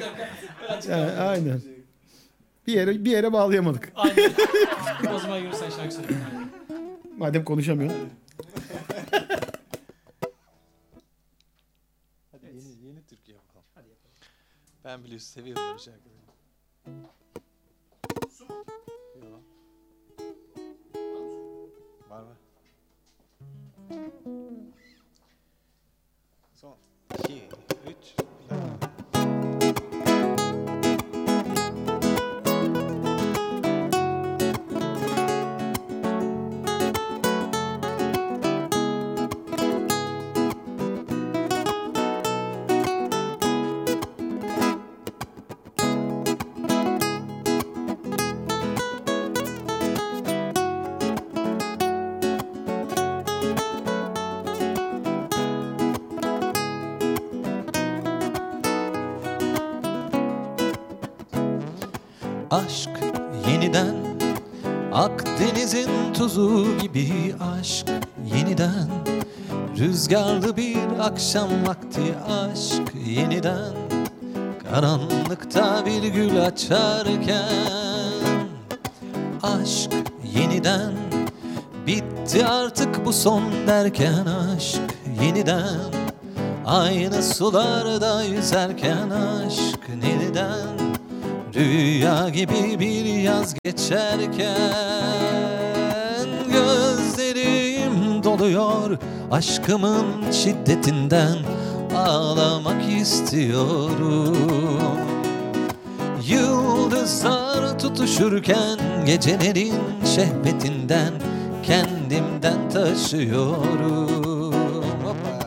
dakika. Böyle açık Yani, aynen. Bir yere bir yere bağlayamadık. Aynen. o zaman Yunus sen şarkı söyle. Madem konuşamıyor. Hadi yeni, yeni Türkiye bakalım. Hadi yapalım. Ben biliyorsun seviyorum böyle şarkıları. Su mu? Yok. Var var. Son. 2, tuzu gibi aşk yeniden. Rüzgarlı bir akşam vakti aşk yeniden. Karanlıkta bir gül açarken. Aşk yeniden. Bitti artık bu son derken aşk yeniden. Aynı sularda yüzerken aşk yeniden. Rüya gibi bir yaz geçerken Doluyor aşkımın şiddetinden. Ağlamak istiyorum. Yıldızlar tutuşurken gecelerin şehvetinden Kendimden taşıyorum. Hoppa.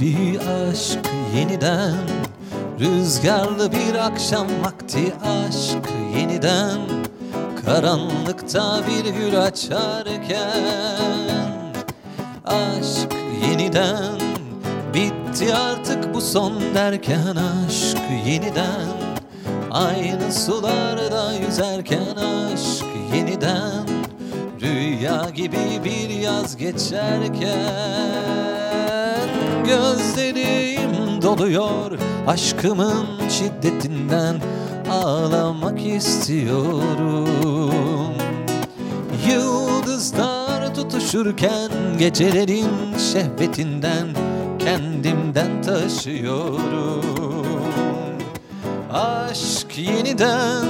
Gibi aşk yeniden. Rüzgarlı bir akşam vakti aşk yeniden. Karanlıkta bir gül açarken Aşk yeniden. Bitti artık bu son derken aşk yeniden. Aynı sularda yüzerken aşk yeniden. Rüya gibi bir yaz geçerken Gözlerim doluyor. Aşkımın şiddetinden Ağlamak istiyorum. Yıldızlar tutuşurken gecelerin şehvetinden Kendimden taşıyorum. Aşk yeniden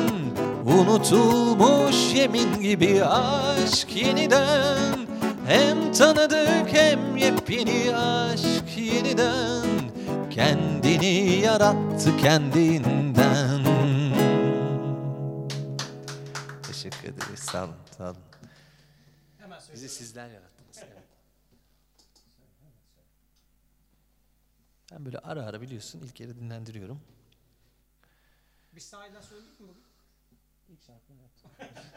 unutulmuş yemin gibi aşk yeniden Hem tanıdık hem yepyeni aşk yeniden Kendini yarattı kendinden Teşekkür ederiz sağ olun sağ olun. Bizi sizler yarattınız evet. Ben böyle ara ara biliyorsun ilk kere dinlendiriyorum. Biz sahiden söyledik mi bugün? İlk yaptım.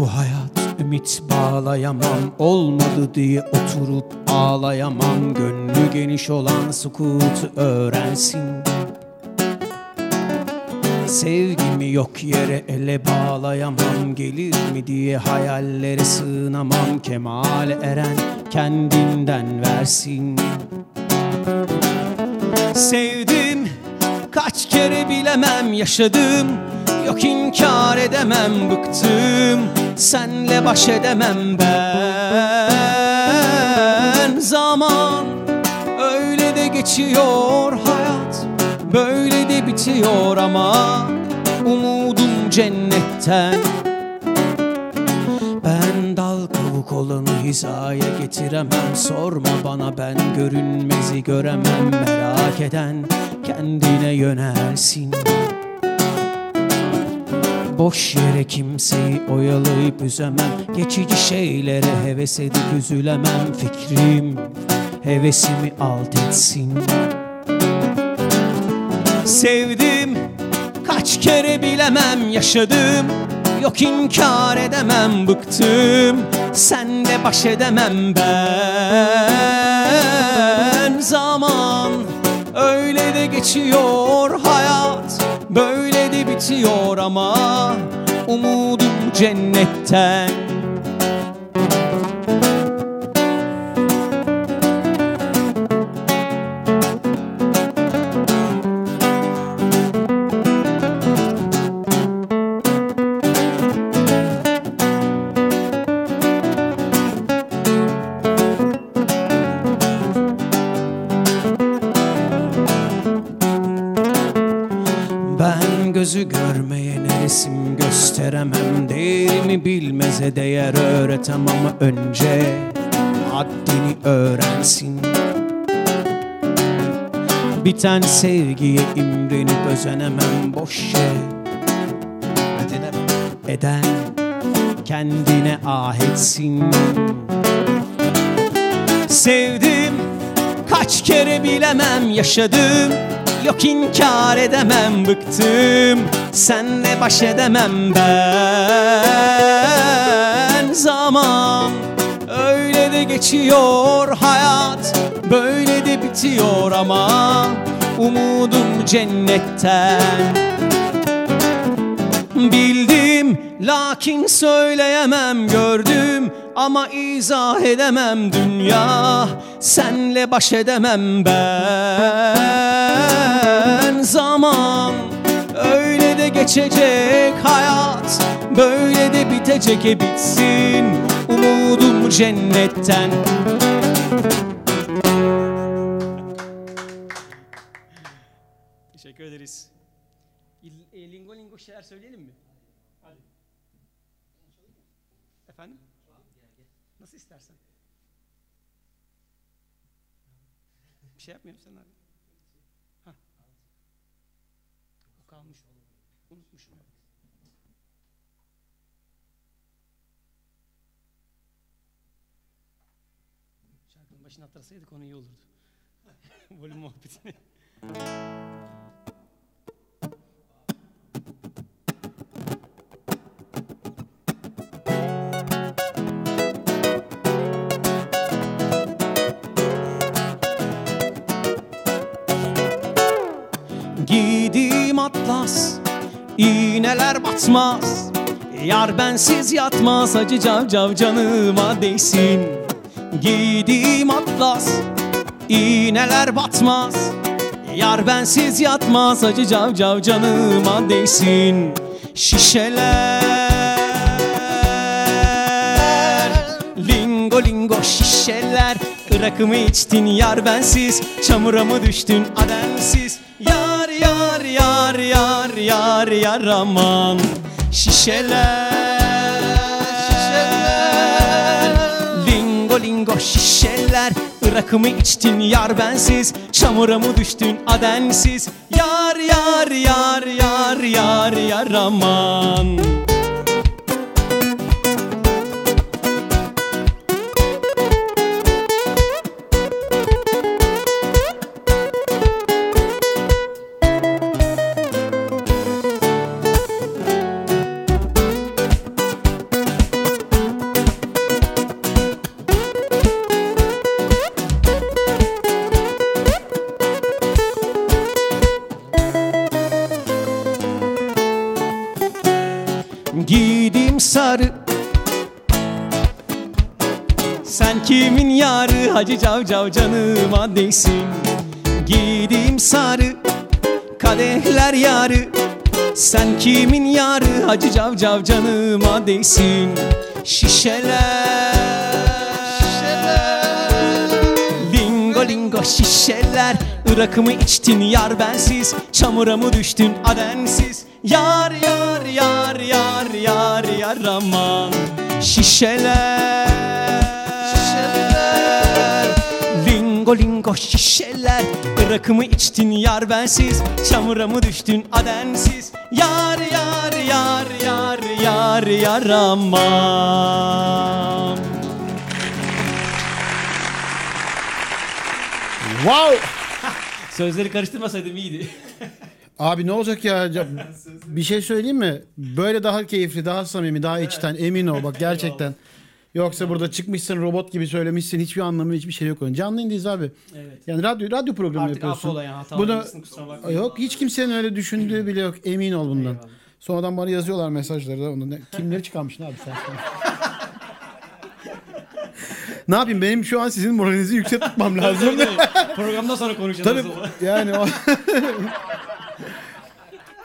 bu hayat Ümit bağlayamam Olmadı diye oturup ağlayamam. Gönlü geniş olan sukutu öğrensin. Sevgimi yok yere ele bağlayamam Gelir mi diye hayallere sığınamam. Kemal eren kendinden versin. Sevdim kaç kere bilemem yaşadım Yok inkar edemem bıktım Senle baş edemem ben. Zaman öyle de geçiyor hayat Böyle de bitiyor ama Umudum cennetten. Ben dal kavuk olanı hizaya getiremem Sorma bana ben görünmezi göremem Merak eden kendine yönelsin Boş yere kimseyi oyalayıp üzemem. Geçici şeylere heves edip üzülemem. Fikrim hevesimi alt etsin. Sevdim kaç kere bilemem. Yaşadım Yok inkar edemem. Bıktım Sen de baş edemem ben. Zaman öyle de geçiyor Bitiyor ama Umudum cennetten Biten sevgiye imrenip özenemem boş şey Eden kendine ah etsin Sevdim kaç kere bilemem yaşadım. Yok inkar edemem bıktım. Senle baş edemem ben. Zaman öyle de geçiyor hayat Böyle de bitiyor ama Umudum cennetten. Bildim lakin söyleyemem gördüm ama izah edemem dünya. Senle baş edemem ben. Zaman öyle de geçecek hayat böyle de bitecek e bitsin umudum cennetten Teşekkür ederiz. E, lingo lingo şeyler söyleyelim mi? Hadi. Efendim? Nasıl istersen. Bir şey yapmıyorum sen abi. Ha. O kalmış. Unutmuşum. Şarkının başına hatırlasaydık onu iyi olurdu. Volüm muhabbetini. Atlas iğneler batmaz. Yar bensiz yatmaz acı cavcav canıma değsin. Giydiğim atlas iğneler batmaz. Yar bensiz yatmaz acı cavcav canıma değsin. Şişeler Lingo lingo şişeler. Irak'ımı içtin yar bensiz Çamura mı düştün adensiz yar yar yar yar aman. Şişeler Şişeler. Lingo lingo şişeler. Irak'ımı içtin yar bensiz. Çamura mı düştün adensiz? Yar yar yar yar yar yar aman Sen kimin yarı? Hacı cavcav canıma değsin Giydim sarı Kadehler yarı. Sen kimin yarı? Hacı cavcav canıma değsin Şişeler. Lingo lingo şişeler. Irak'ımı içtin yar bensiz. Çamura mı düştün adensiz? Yar yar yar yar yar yar aman. Şişeler Lingo lingo şişeler Irak'ımı içtin yar bensiz Çamura mı düştün adensiz Yar yar yar yar yar yar aman Wow! Sözleri karıştırmasaydım iyiydi. Abi ne olacak ya? Ya Bir şey söyleyeyim mi? Böyle daha keyifli, daha samimi, daha içten. Emin ol bak gerçekten. Yoksa burada çıkmışsın robot gibi söylemişsin. Hiçbir anlamı, hiçbir şey yok. Canlı yayındayız abi. Evet. Yani radyo radyo programı Artık yapıyorsun. affola yani hata Bunu kusura yok hiç kimsenin öyle düşündüğü bile yok. Emin ol bundan. Eyvallah. Sonradan bana yazıyorlar mesajları da. Onu ne, kimleri çıkarmışsın abi sen? ne yapayım benim şu an sizin moralinizi yüksek tutmam lazım. Programdan sonra konuşacağız. Tabii yani o...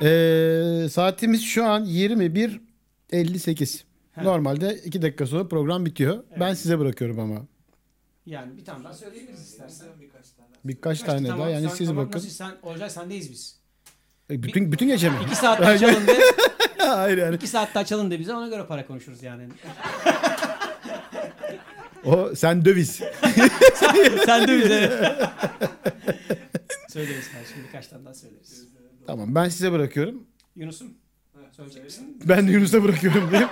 Ee, saatimiz şu an 21.58. Normalde 2 dakika sonra program bitiyor. Ben size bırakıyorum ama. Yani bir tane daha söyleyebiliriz istersen. Birkaç tane Tamam, daha yani sen- siz tamam, bakın. Nasıl, sen, Olcay sendeyiz biz. E, bütün bütün gece mi? İki saatte açalım de. Hayır yani. iki saatte açalım de bize ona göre para konuşuruz yani. O sen döviz. Sen de bize. söyleriz kardeşim birkaç tane daha söyleriz. tamam ben size bırakıyorum. Yunus'um söyleyecek misin? Ben de Yunus'a bırakıyorum diyeyim.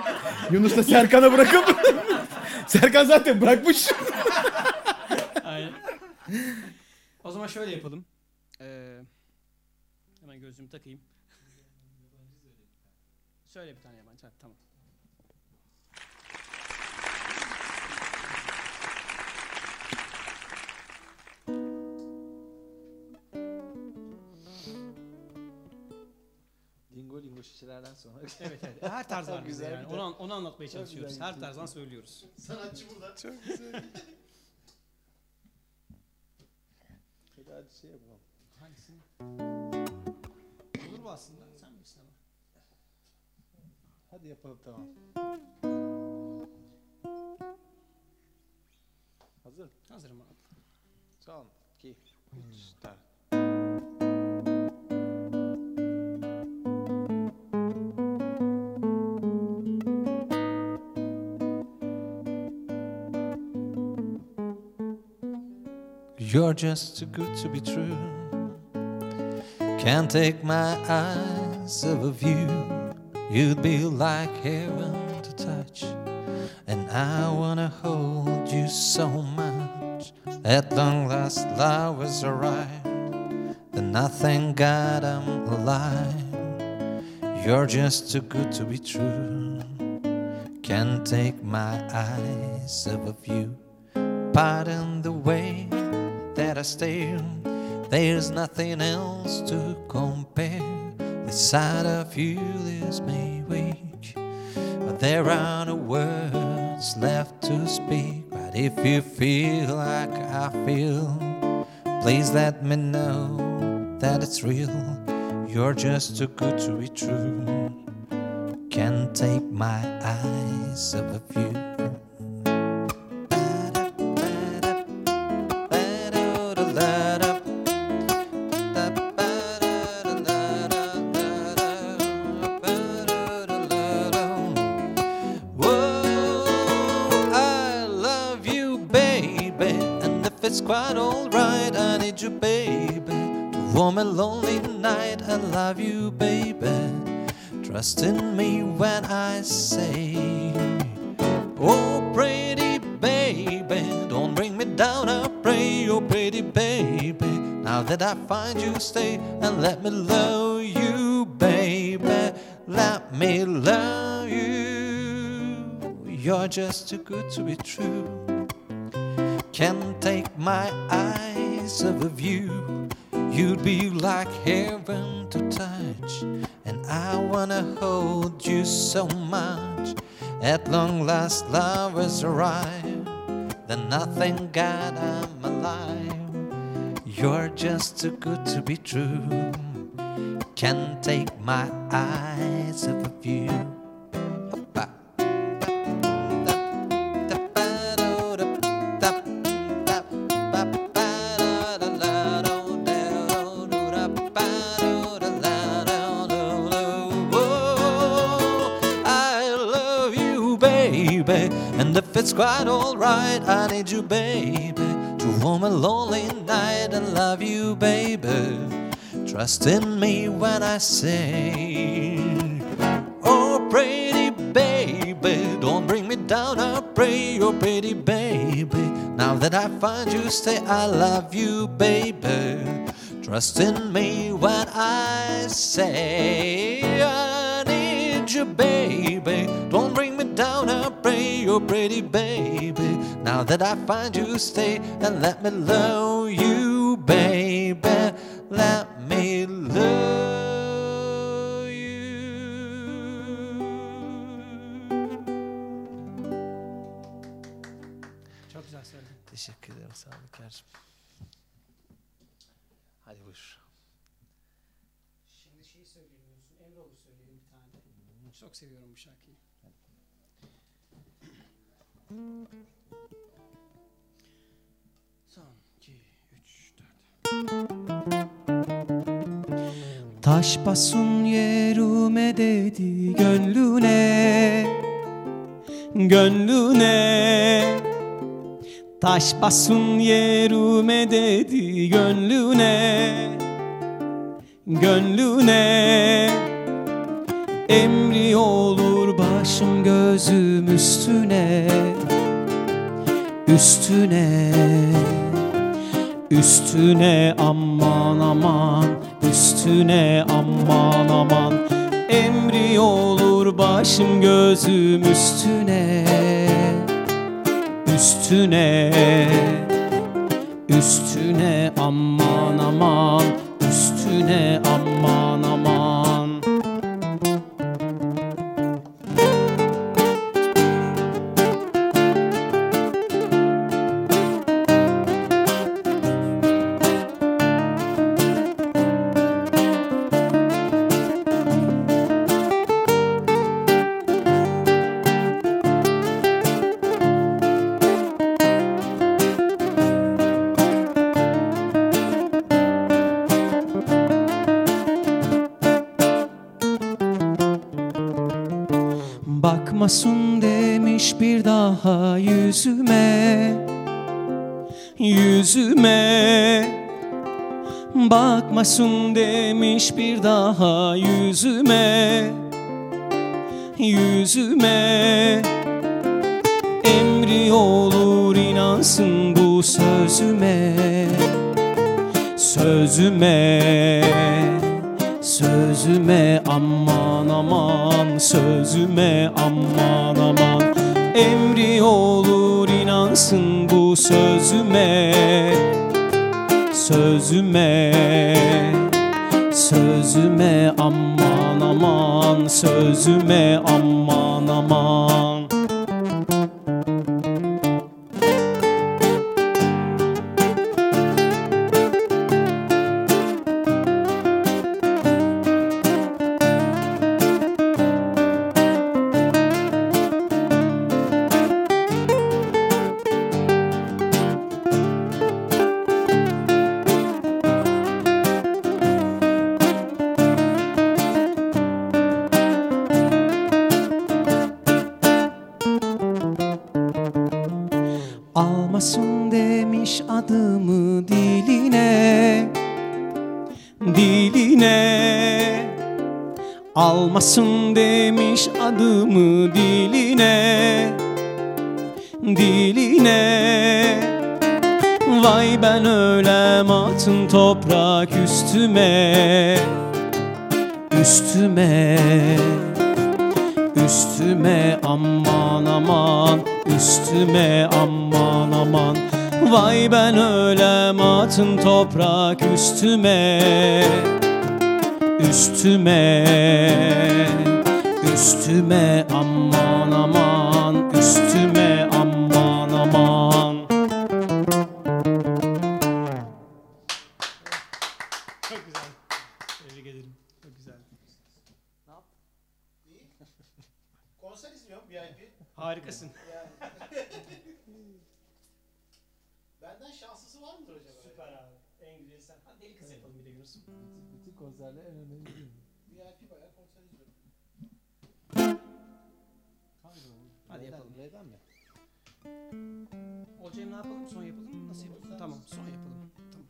Yunus da Serkan'a bırakıp Serkan zaten bırakmış. Aynen. O zaman şöyle yapalım. Ee, hemen gözlüğümü takayım. Söyle bir tane yabancı. Hadi, tamam. Şişelerden sonra. Evet evet. Her tarz var bizde Güzel yani. Onu, an- onu anlatmaya çalışıyoruz. Her tarzdan söylüyoruz. Sanatçı burada. Çok güzel. Hadi hadi şey yapalım. Hangisini? Olur bu aslında. Sen bilirsin ama. Hadi yapalım tamam. Hazır. Hazırım abi. Son, iki, üç, dört. You're just too good to be true. Can't take my eyes off of you. You'd be like heaven to touch. And I wanna hold you so much. At long last, love was arrived. Then I thank God I'm alive. You're just too good to be true. Can't take my eyes off of you. Pardon the way that I stare. There's nothing else to compare. The sight of you leaves me weak. But there are no words left to speak. But if you feel like I feel, please let me know that it's real. You're just too good to be true. Can't take my eyes off of you. It's quite alright, I need you, baby. To warm a lonely night, I love you, baby. Trust in me when I say, Oh, pretty baby, don't bring me down, I pray, oh, pretty baby. Now that I find you, stay and let me love you, baby. Let me love you. You're just too good to be true. Can't take my eyes off of you. You'd be like heaven to touch, and I wanna hold you so much. At long last, love has arrived. Then nothing, God, I'm alive. You're just too good to be true. Can't take my eyes off of you. It's quite alright, I need you, baby, to warm a lonely night and love you, baby. Trust in me when I say, Oh, pretty baby, don't bring me down, I pray, oh, pretty baby. Now that I find you, say, I love you, baby. Trust in me when I say, I need you, baby. Don't bring me down, I pray, oh, pretty baby. Now that I find you, stay and let me love you, baby. Let me love Son, iki, üç. Taş basun yerime dedi gönlüne Gönlüne Taş basun yerime dedi gönlüne Gönlüne Emri olur başım gözüm üstüne Üstüne Üstüne aman aman Üstüne aman aman. Emri olur başım gözüm üstüne Üstüne Üstüne aman aman Üstüne aman Bakmasın demiş bir daha yüzüme Yüzüme. Emri olur inansın bu sözüme Sözüme Sözüme. Aman aman Sözüme aman aman. Emri olur inansın bu sözüme Sözüme Sözüme aman aman Sözüme aman aman toprak üstüme Bütün konserler en önemli değil mi? VIP bayağı konser izliyorum. Hadi yapalım. Neden mi? Olcay'ım ne yapalım? Son yapalım mı? Nasıl yapalım? Tamam son yapalım. Tamam.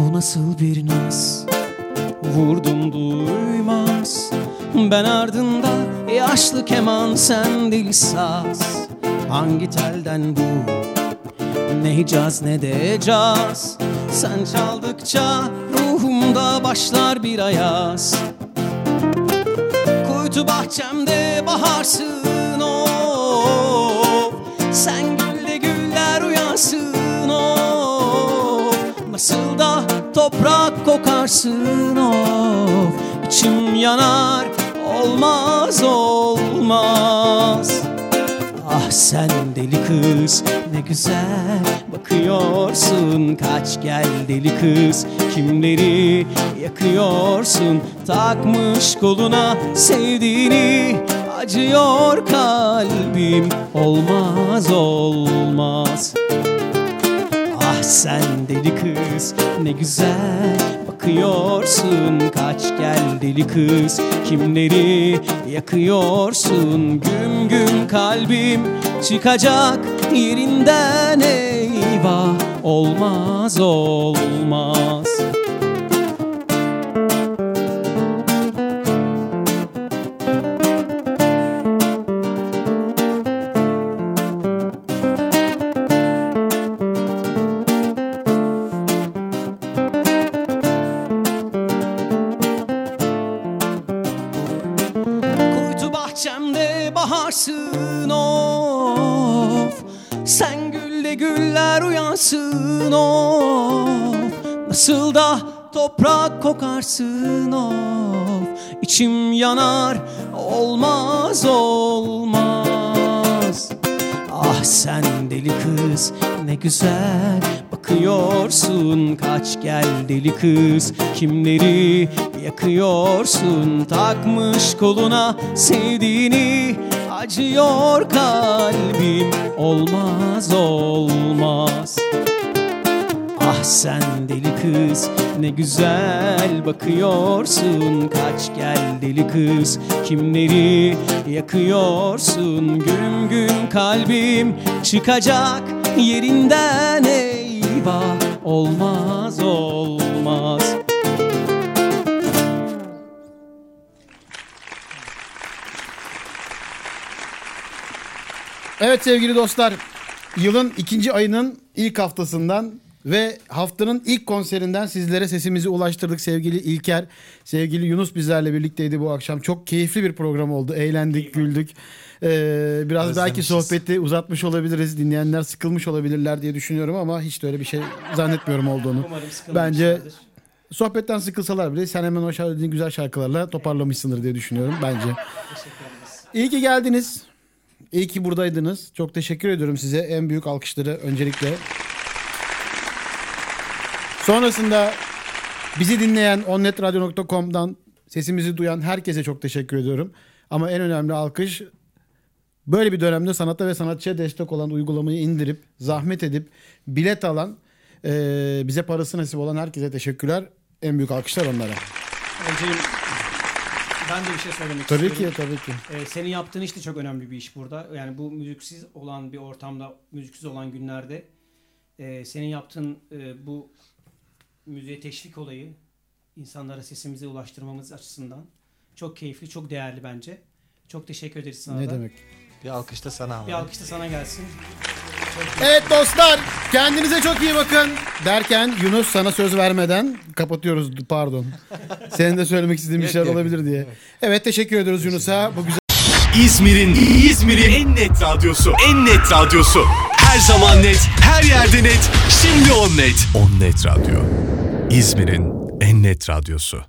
Bu nasıl bir naz Vurdum duymaz. Ben ardında yaşlı keman sen dil saz. Hangi telden bu? Ne hicaz ne de caz. Sen çaldıkça ruhumda başlar bir ayaz. Kuytu bahçemde baharsın of Sen gülde güller uyansın toprak kokarsın of. İçim yanar olmaz olmaz. Ah sen deli kız ne güzel bakıyorsun. Kaç gel deli kız kimleri yakıyorsun? Takmış koluna sevdiğini acıyor kalbim. Olmaz olmaz Ah sen deli kız ne güzel bakıyorsun. Kaç gel deli kız kimleri yakıyorsun? Güm güm kalbim çıkacak yerinden. Eyvah Olmaz olmaz toprak kokarsın of. İçim yanar olmaz olmaz. Ah sen deli kız ne güzel bakıyorsun. Kaç gel deli kız kimleri yakıyorsun? Takmış koluna sevdiğini acıyor kalbim. Olmaz olmaz Ah sen deli kız ne güzel bakıyorsun. Kaç gel deli kız kimleri yakıyorsun? Güm güm kalbim çıkacak yerinden eyvah Olmaz olmaz. Evet sevgili dostlar, yılın ikinci ayının ilk haftasından ve haftanın ilk konserinden sizlere sesimizi ulaştırdık sevgili İlker. Sevgili Yunus bizlerle birlikteydi bu akşam. Çok keyifli bir program oldu. Eğlendik, güldük. Ee, biraz belki sohbeti uzatmış olabiliriz. Dinleyenler sıkılmış olabilirler diye düşünüyorum ama hiç de öyle bir şey zannetmiyorum olduğunu. Bence sohbetten sıkılsalar bile sen hemen o söylediğin güzel şarkılarla toparlamışsındır diye düşünüyorum bence. İyi ki geldiniz. İyi ki buradaydınız. Çok teşekkür ediyorum size. En büyük alkışları öncelikle. Sonrasında bizi dinleyen onnetradio.com'dan sesimizi duyan herkese çok teşekkür ediyorum. Ama en önemli alkış böyle bir dönemde sanata ve sanatçıya destek olan uygulamayı indirip zahmet edip bilet alan eee, bize parası nasip olan herkese teşekkürler. En büyük alkışlar onlara. Önce ben de bir şey söylemek Tabii istiyorum. ki tabii ki. Ee, senin yaptığın iş de çok önemli bir iş burada. Yani bu müziksiz olan bir ortamda, müziksiz olan günlerde e, senin yaptığın e, bu müziğe teşvik olayı insanlara sesimizi ulaştırmamız açısından çok keyifli, çok değerli bence. Çok teşekkür ederiz sana Ne da. demek. Bir alkış da sana Bir ama. alkış da sana gelsin. Evet dostlar kendinize çok iyi bakın derken Yunus sana söz vermeden kapatıyoruz pardon. Senin de söylemek istediğin bir şeyler olabilir diye. Evet teşekkür ediyoruz Yunus'a bu güzel İzmir'in İzmir'in en net radyosu. En net radyosu. Her zaman net, her yerde net. Şimdi on net. On net radyo. İzmir'in en net radyosu.